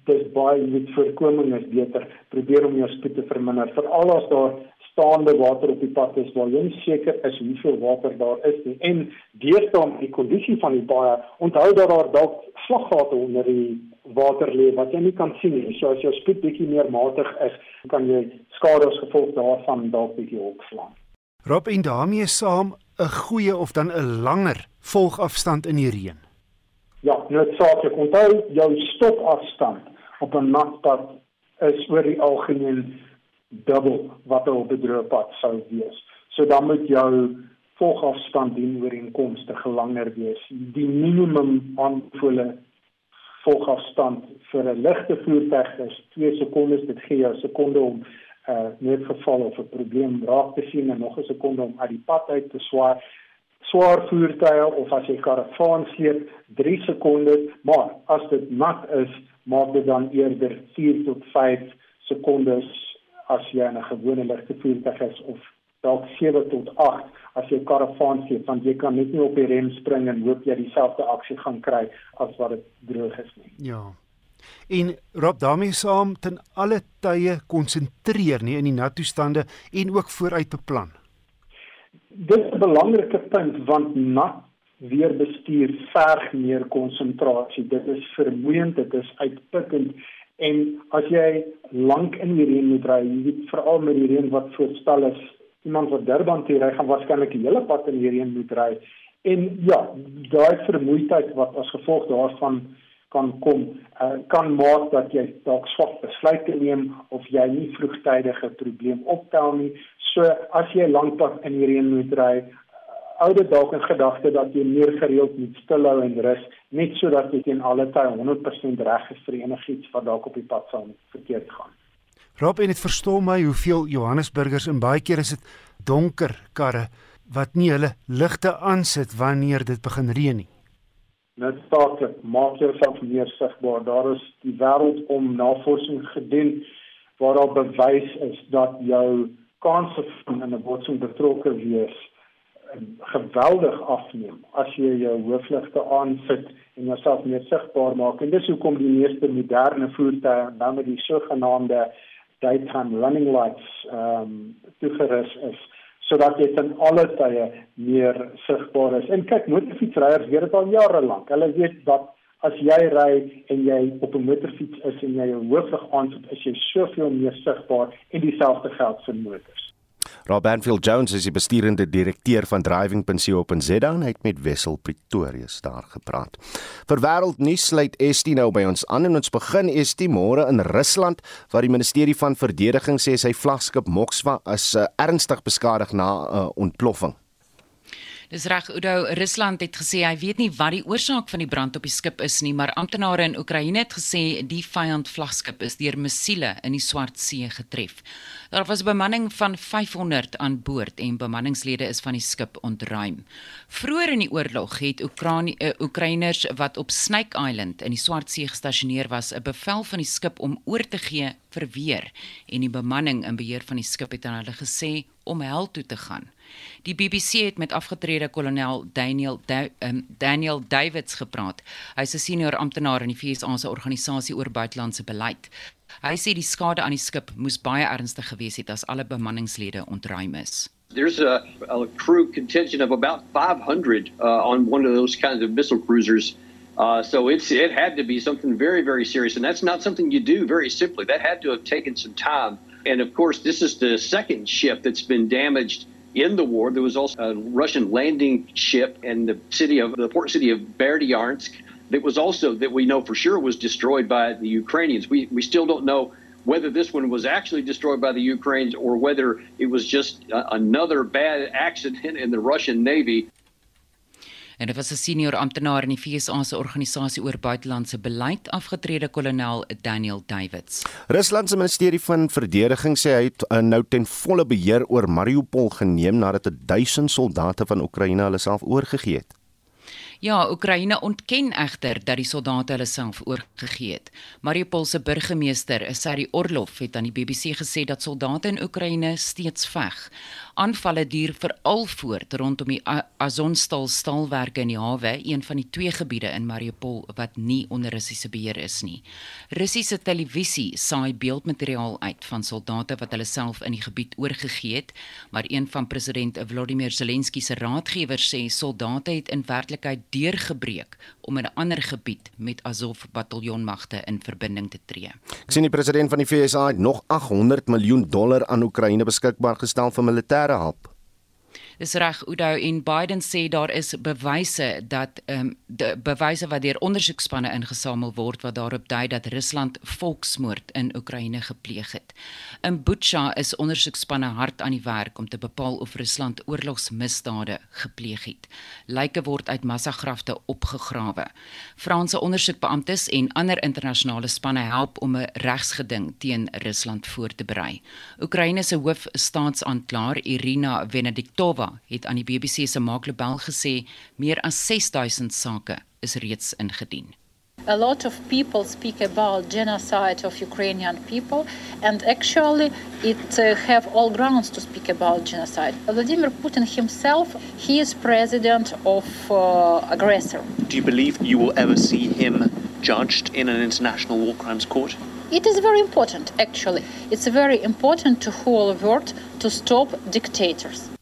dis baie met voorkoming is beter. Probeer om jou spoed te verminder. Veral as daar staande water op die pad is waar jy nie seker is hoeveel water daar is nie. En deesdae die kondisie van die baie, onthou dat daar dalk slaggate onder die water lê wat jy nie kan sien nie. So as jou spoed bietjie meer matig is, kan jy skade as gevolg daarvan dalk bietjie opslaan. Rob en daarmee saam 'n goeie of dan 'n langer volgafstand in die reën. Ja, noodsaaklik. Onthou jou stopafstand op 'n natpad is oor die algemeen dubbel wat op 'n droë pad sou wees. So dan moet jou volgafstand dien ooreenkomstig langer wees. Die minimum aanbevole volgafstand vir 'n ligte voertuig is 2 sekondes. Dit gee jou 'n sekonde om uh, noodgeval of 'n probleem raak te sien en nog 'n sekonde om uit die pad uit te swaai swaar voertuie of as jy karavaan sleep 3 sekondes, maar as dit nat is, maak dit dan eerder 4 tot 5 sekondes as jy 'n gewone ligte voertuig is of dalk 7 tot 8 as jy karavaan sleep, want jy kan net nie op die rem spring en hoop jy dieselfde aksie gaan kry as wat dit droog is nie. Ja. En Rob daarmee saam ten alle tye konsentreer nie in die nat toestande en ook vooruit beplan dit is 'n belangrike punt want nat weer bestuur verg meer konsentrasie. Dit is vermoeiend, dit is uitputtend en as jy lank in die reën moet ry, jy weet veral met die reën wat voorspel is, iemand wat Durban toe ry gaan waarskynlik die hele pad in die reën moet ry. En ja, daai vermoeidheid wat as gevolg daarvan kan kom uh, kan maak dat jy dalk swak besluite neem of jy nie vroegtydige probleem optel nie. So as jy lankpad in die reën moet ry, hou dit dalk in gedagte dat jy meer gereeld moet stilhou en rus net sodat jy teen alle tye 100% reg is vir enigiets wat dalk op die pad sal verkeerd gaan. Rob, en dit verstom my hoeveel Johannesburgers en baie keer is dit donker karre wat nie hulle ligte aansit wanneer dit begin reën nie. Net staat maak jouself meer sigbaar. Daar is die wêreld om navorsing gedoen waar daar bewys is dat jou kanse van in 'n botsing betrokke wees geweldig afneem as jy jou hoofligte aansit en jouself meer sigbaar maak. En dis hoekom die meeste moderne voertuie nou met die sogenaamde daytime running lights ehm um, toegerus is sodat jy ten alle tye meer sigbaar is. En kyk motorfietsryers weet dit al jare lank. Hulle weet dat as jy ry en jy op 'n motorfiets is en jy jou hooflig aansit is jy soveel meer sigbaar en dieselfde geld vir motors Rob Banfield Jones is die besturende direkteur van driving.co.za en hy het met Wessel Pretorius daar gepraat. Vir wêreldnuus sluit Estie nou by ons aan en ons begin Estie môre in Rusland waar die ministerie van verdediging sê sy vlaggenskap Moskva is uh, ernstig beskadig na 'n uh, ontploffing. Dis reg Udo, Rusland het gesê hy weet nie wat die oorsaak van die brand op die skip is nie, maar amptenare in Oekraïne het gesê die vyand vlaggenskap is deur missiele in die Swart See getref. Daar was bemanning van 500 aan boord en bemanningslede is van die skip ontruim. Vroeger in die oorlog het Oekraïne uh, Oekraïners wat op Snake Island in die Swart See gestasioneer was, 'n bevel van die skip om oor te gee vir weer en die bemanning in beheer van die skip het aan hulle gesê om hel toe te gaan. Die BBC het met afgetrede kolonel Daniel da um, Daniel Davids gepraat. Hy's 'n senior amptenaar in die VSA se organisasie oor buitelandse beleid. Hy sê die skade aan die skip moes baie ernstig gewees het as alle bemanningslede ontruim is. There's a, a crew contingent of about 500 uh, on one of those kinds of missile cruisers. Uh, so it's it had to be something very very serious, and that's not something you do very simply. That had to have taken some time. And of course, this is the second ship that's been damaged in the war. There was also a Russian landing ship in the city of the port city of Berdyansk that was also that we know for sure was destroyed by the Ukrainians. We we still don't know whether this one was actually destroyed by the Ukrainians or whether it was just a, another bad accident in the Russian Navy. En dit was 'n senior amptenaar in die FSA se organisasie oor buitelandse beleid, afgetrede kolonel Daniel Davids. Rusland se ministerie van verdediging sê hy het uh, nou ten volle beheer oor Mariupol geneem nadat 1000 soldate van Oekraïne hulle self oorgegee het. Ja, Oekraïne ontken egter dat die soldate hulle self oorgegee het. Mariupol se burgemeester, Sari Orlov, het aan die BBC gesê dat soldate in Oekraïne steeds veg. Aanvalle duur veral voort rondom die Azovstal staalwerke in die hawe, een van die twee gebiede in Mariupol wat nie onder Russiese beheer is nie. Russiese televisie saai beeldmateriaal uit van soldate wat hulle self in die gebied oorgegee het, maar een van president Volodymyr Zelensky se raadgewers sê soldate het in werklikheid deurgebreek om in 'n ander gebied met Azov bataljonmagte in verbinding te tree. Ek sien die president van die VSA het nog 800 miljoen dollar aan Oekraïne beskikbaar gestel vir militêre hulp. Dis reg Udo en Biden sê daar is bewyse dat ehm um, die bewyse wat deur ondersoekspanne ingesamel word wat daarop dui dat Rusland volksmoord in Oekraïne gepleeg het. In Bucha is ondersoekspanne hard aan die werk om te bepaal of Rusland oorlogsmisdade gepleeg het. Lyke word uit massagrafte opgegrawe. Franse ondersoekbeamptes en ander internasionale spanne help om 'n regsgeding teen Rusland voor te berei. Oekraïne se hoofstaatsaanklaer Irina Venediktova het aan die BBC se Maak Global gesê meer as 6000 sake is reeds ingedien. A lot of people speak about genocide of Ukrainian people, and actually, it uh, have all grounds to speak about genocide. Vladimir Putin himself, he is president of uh, aggressor. Do you believe you will ever see him judged in an international war crimes court? It is very important, actually. It's very important to hold world to stop dictators.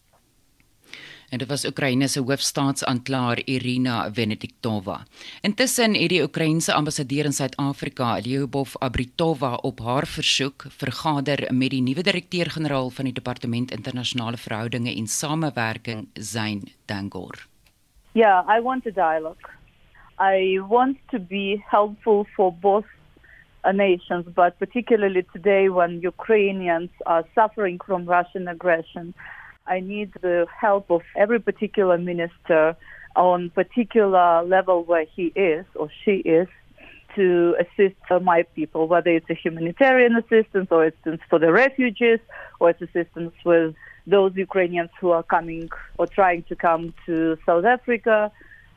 En dit was Oekraïne se hoofstaatsaanklaer Irina Venediktova. Intussen het die Oekraïense ambassadeur in Suid-Afrika, Lyubov Abritova, op haar versoek vergader met die nuwe direkteur-generaal van die Departement Internasionale Verhoudinge en Samewerking, Zain Dangor. Yeah, I want a dialogue. I want to be helpful for both uh, nations, but particularly today when Ukrainians are suffering from Russian aggression, I need the help of every particular minister on particular level where he is or she is to assist my people, whether it's a humanitarian assistance or assistance for the refugees or it's assistance with those Ukrainians who are coming or trying to come to South Africa.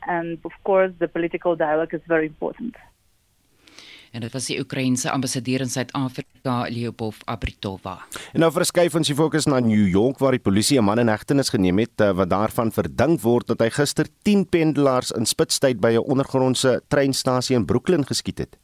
And of course, the political dialogue is very important. En dit was die Oekraïense ambassadeur in Suid-Afrika Leopolf Abritova. En nou verskuif ons die fokus na New York waar die polisie 'n man in hegtenis geneem het eh, wat daarvan verdink word dat hy gister 10 pendelaars in Spitstyd by 'n ondergrondse treinstasie in Brooklyn geskiet het.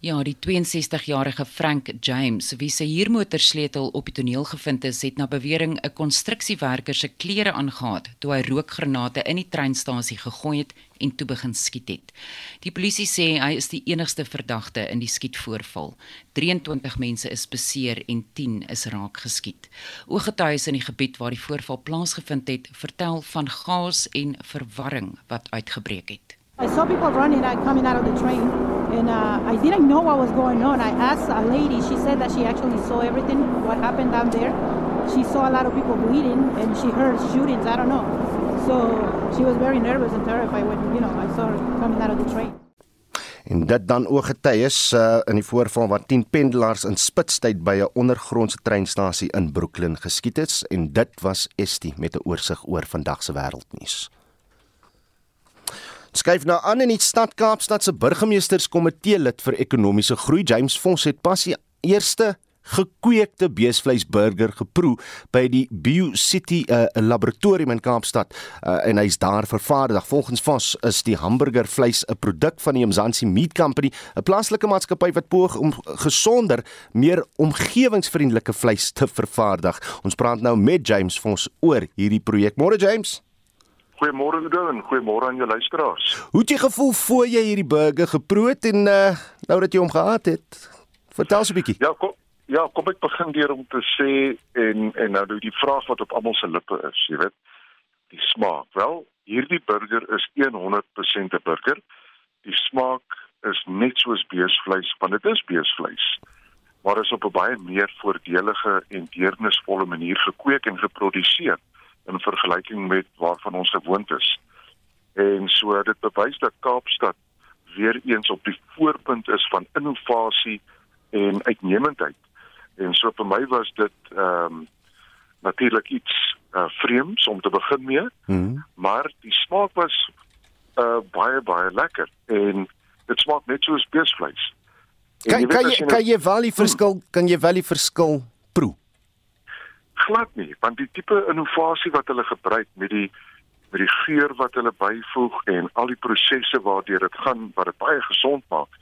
Ja, die 62-jarige Frank James, wie se huurmotorsleutel op die toneel gevind is, het na bewering 'n konstruksiewerker se klere aangegaan toe hy rookgranate in die treinstasie gegooi het en toe begin skiet het. Die polisie sê hy is die enigste verdagte in die skietvoorval. 23 mense is beseer en 10 is raak geskiet. Ooggetuies in die gebied waar die voorval plaasgevind het, vertel van chaos en verwarring wat uitgebreek het. I saw people running and coming out of the train, and uh, I didn't know what was going on. I asked a lady, she said that she actually saw everything, what happened down there. She saw a lot of people bleeding, and she heard shootings, I don't know. So she was very nervous and terrified when, you know, I saw her coming out of the train. En dit dan ooggetuies uh, in die voorval waar 10 pendelaars in Spitstyd by 'n ondergrondse treinstasie in Brooklyn geskiet is en dit was Estie met 'n oorsig oor vandag se wêreldnuus. Skryf nou aan in die stad Kaapstad se burgemeesterskomitee lid vir ekonomiese groei James Vos het pas die eerste gekweekte beesvleisburger geproe by die Bio City uh, laboratorium in Kaapstad uh, en hy's daar vervaardig. Volgens Vos is die hamburgervleis 'n produk van die Mzansi Meat Company, 'n plaaslike maatskappy wat poog om gesonder, meer omgewingsvriendelike vleis te vervaardig. Ons praat nou met James Vos oor hierdie projek. Môre James. Goeiemôre Ludo en goeiemôre aan jou luisteraars. Hoe het jy gevoel voor jy hierdie burger geproe het en uh, nou dat jy hom gehad het? Vertel so 'n bietjie. Ja, kom, ja, kom ek begin deur om te sê en en nou die vraag wat op almal se lippe is, jy weet, die smaak. Wel, hierdie burger is 100% 'n burger. Die smaak is net soos beesvleis, want dit is beesvleis. Maar is op 'n baie meer voordelige en deernisvolle manier gekweek en geproduseer in vergelyking met waarvan ons gewoond is. En so dit bewys dat Kaapstad weer eens op die voorpunt is van innovasie en uitnemendheid. En so vir my was dit ehm um, natuurlik iets uh, vreemds om te begin mee, hmm. maar die smaak was uh, baie baie lekker en dit smaak net soos beesvleis. Kan kan jy kan jy wel die verskil kan jy wel die verskil proe? Glad nie want die tipe innovasie wat hulle gebruik met die met die geur wat hulle byvoeg en al die prosesse waardeur dit gaan wat dit baie gesond maak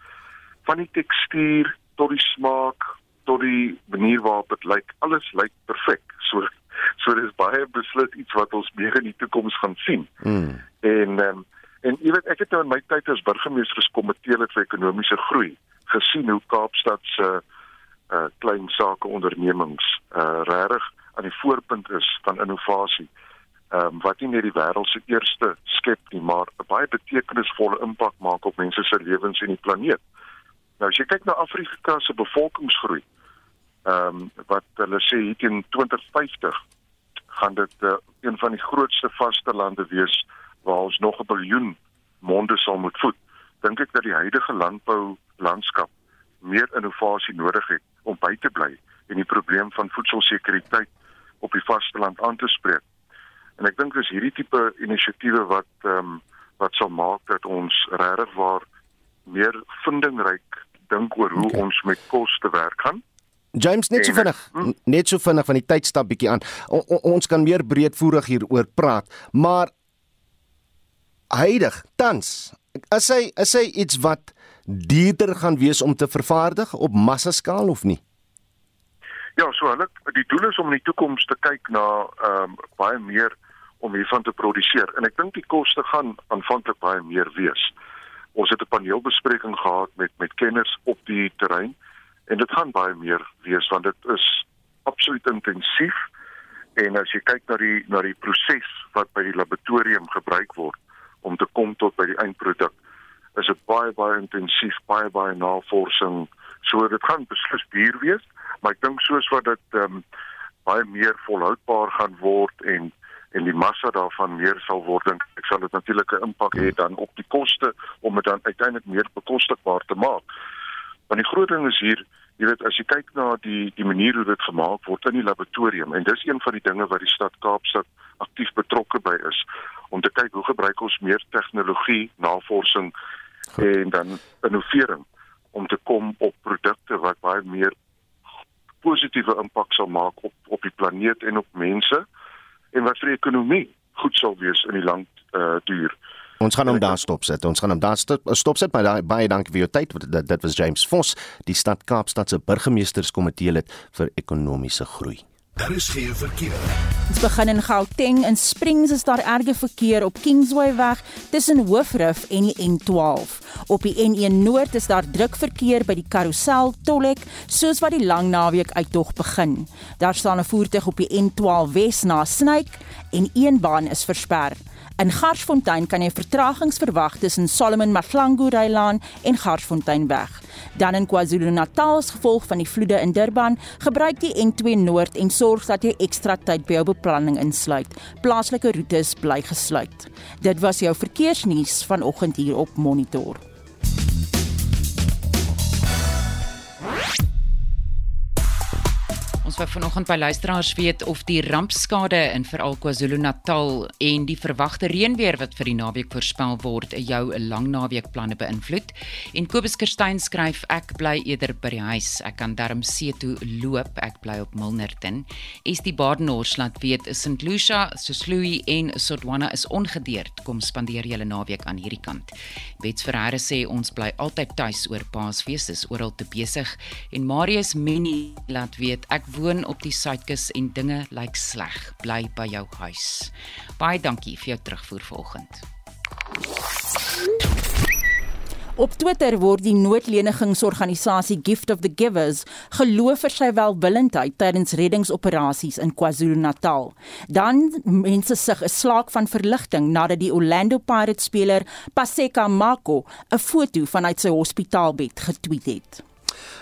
van die tekstuur tot die smaak tot die manier waarop dit lyk alles lyk perfek so so dis baie beslis iets wat ons meer in die toekoms gaan sien mm. en um, en jy weet ek het nou in my tyd as burgemeester geskomitee lid vir ekonomiese groei gesien hoe Kaapstad se uh, klein sake ondernemings uh, regtig aan die voorpunt is van innovasie. Ehm um, wat nie net die wêreld se eerste skep nie, maar 'n baie betekenisvolle impak maak op mense se lewens en die planeet. Nou as jy kyk na Afrika se bevolkingsgroei, ehm um, wat hulle sê hier teen 2050 gaan dit uh, een van die grootste vaste lande wees waar ons nog 'n biljoen monde sal moet voed. Dink ek dat die huidige landbou landskap meer innovasie nodig het om by te bly en die probleem van voedselsekuriteit op die vasteland aan te spreek. En ek dink dis hierdie tipe inisiatiewe wat ehm um, wat sal maak dat ons regtig waar meer vindingryk dink oor hoe okay. ons met kos te werk gaan. James net so vinnig, hm? net so vinnig van die tyd stap bietjie aan. O, o, ons kan meer breedvoerig hieroor praat, maar heidig tans as hy as hy iets wat duurder gaan wees om te vervaardig op massaskaal of nie? Ja, so hulle die doel is om in die toekoms te kyk na ehm um, baie meer om hiervan te produseer en ek dink die koste gaan aanvanklik baie meer wees. Ons het 'n paneelbespreking gehad met met kenners op die terrein en dit gaan baie meer wees want dit is absoluut intensief en as jy kyk na die na die proses wat by die laboratorium gebruik word om te kom tot by die eindproduk is 'n baie baie intensief, baie baie navorsing. So dit gaan beslis duur wees, maar ek dink soos wat dit ehm um, baie meer volhoubaar gaan word en en die massa daarvan meer sal word dink ek sal dit natuurlik 'n impak hê dan op die koste om dit dan uiteindelik meer bekostigbaar te maak. Want die groot ding is hier, jy weet as jy kyk na die die manier hoe dit gemaak word in die laboratorium en dis een van die dinge wat die stad Kaapstad aktief betrokke by is om te kyk hoe gebruik ons meer tegnologie, navorsing Goed. en dan innovering om te kom op produkte wat baie meer positiewe impak sal maak op op die planeet en op mense en wat vir die ekonomie goed sal wees in die lang uh, duur. Ons gaan hom daar stop sit. Ons gaan hom daar stop, stop sit. Baie baie dankie vir jou tyd. Dit dit was James Vos, die stad Kaapstad se burgemeesterskomitee lid vir ekonomiese groei. Daar is geen verkeer. Ons begin in Gauteng in Springs is daar erge verkeer op Kingsway weg tussen Hoofrif en die N12. Op die N1 Noord is daar druk verkeer by die Karussel Tollhek soos wat die lang naweek uittog begin. Daar staan 'n voertuig op die N12 Wes na Snyk en een baan is versper. In Garsfontein kan jy vertragings verwag tussen Solomon Mahlangu Reilaan en Garsfontein weg. Dan in KwaZulu-Natal as gevolg van die vloede in Durban, gebruik die N2 Noord en sorg dat jy ekstra tyd by jou beplanning insluit. Plaaslike roetes bly gesluit. Dit was jou verkeersnuus vanoggend hier op Monitor. Ons wou vanoggend by luisteraars weet of die rampskade in veral KwaZulu-Natal en die verwagte reënweer wat vir die naweek voorspel word, jou lang naweekplanne beïnvloed. En Kobus Kerstyn skryf ek bly eerder by die huis. Ek kan darm see toe loop. Ek bly op Milnerton. Is die Badenhorst laat weet St Lucia, Sosluy en Sodwana is ongedeerd. Kom spandeer julle naweek aan hierdie kant. Bets Ferreira sê ons bly altyd tuis oor Paasfees, is oral te besig. En Marius Mini laat weet ek woon op die suidkus en dinge lyk sleg. Bly by jou huis. Baie dankie vir jou terugvoer vanoggend. Op Twitter word die noodlenigingsorganisasie Gift of the Givers geloof vir sy welwillendheid tydens reddingsoperasies in KwaZulu-Natal. Dan mense sig 'n slaak van verligting nadat die Orlando Pirates speler Paseka Mako 'n foto vanuit sy hospitaalbed getweet het.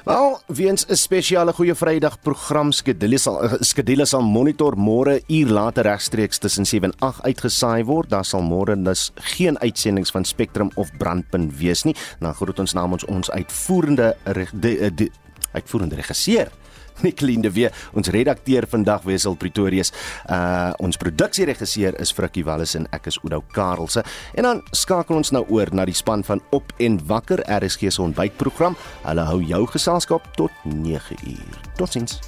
Wel, weens 'n spesiale goeie Vrydag program skedule sal eh, skedule sal monitor môre uur later regstreeks tussen 7 en 8 uitgesaai word. Daar sal môre dus geen uitsendings van Spectrum of Brandpunt wees nie. Dan groet ons namens ons uitvoerende eh, uitvoerende regisseur Nicoline de Wee, ons redakteur vandag Wessel Pretorius. Uh ons produksieregisseur is Frikkie Wallis en ek is Oudou Karelse. En dan skakel ons nou oor na die span van Op en Wakker RSG se ontbytprogram. Hulle hou jou geselskap tot 9uur. Totsiens.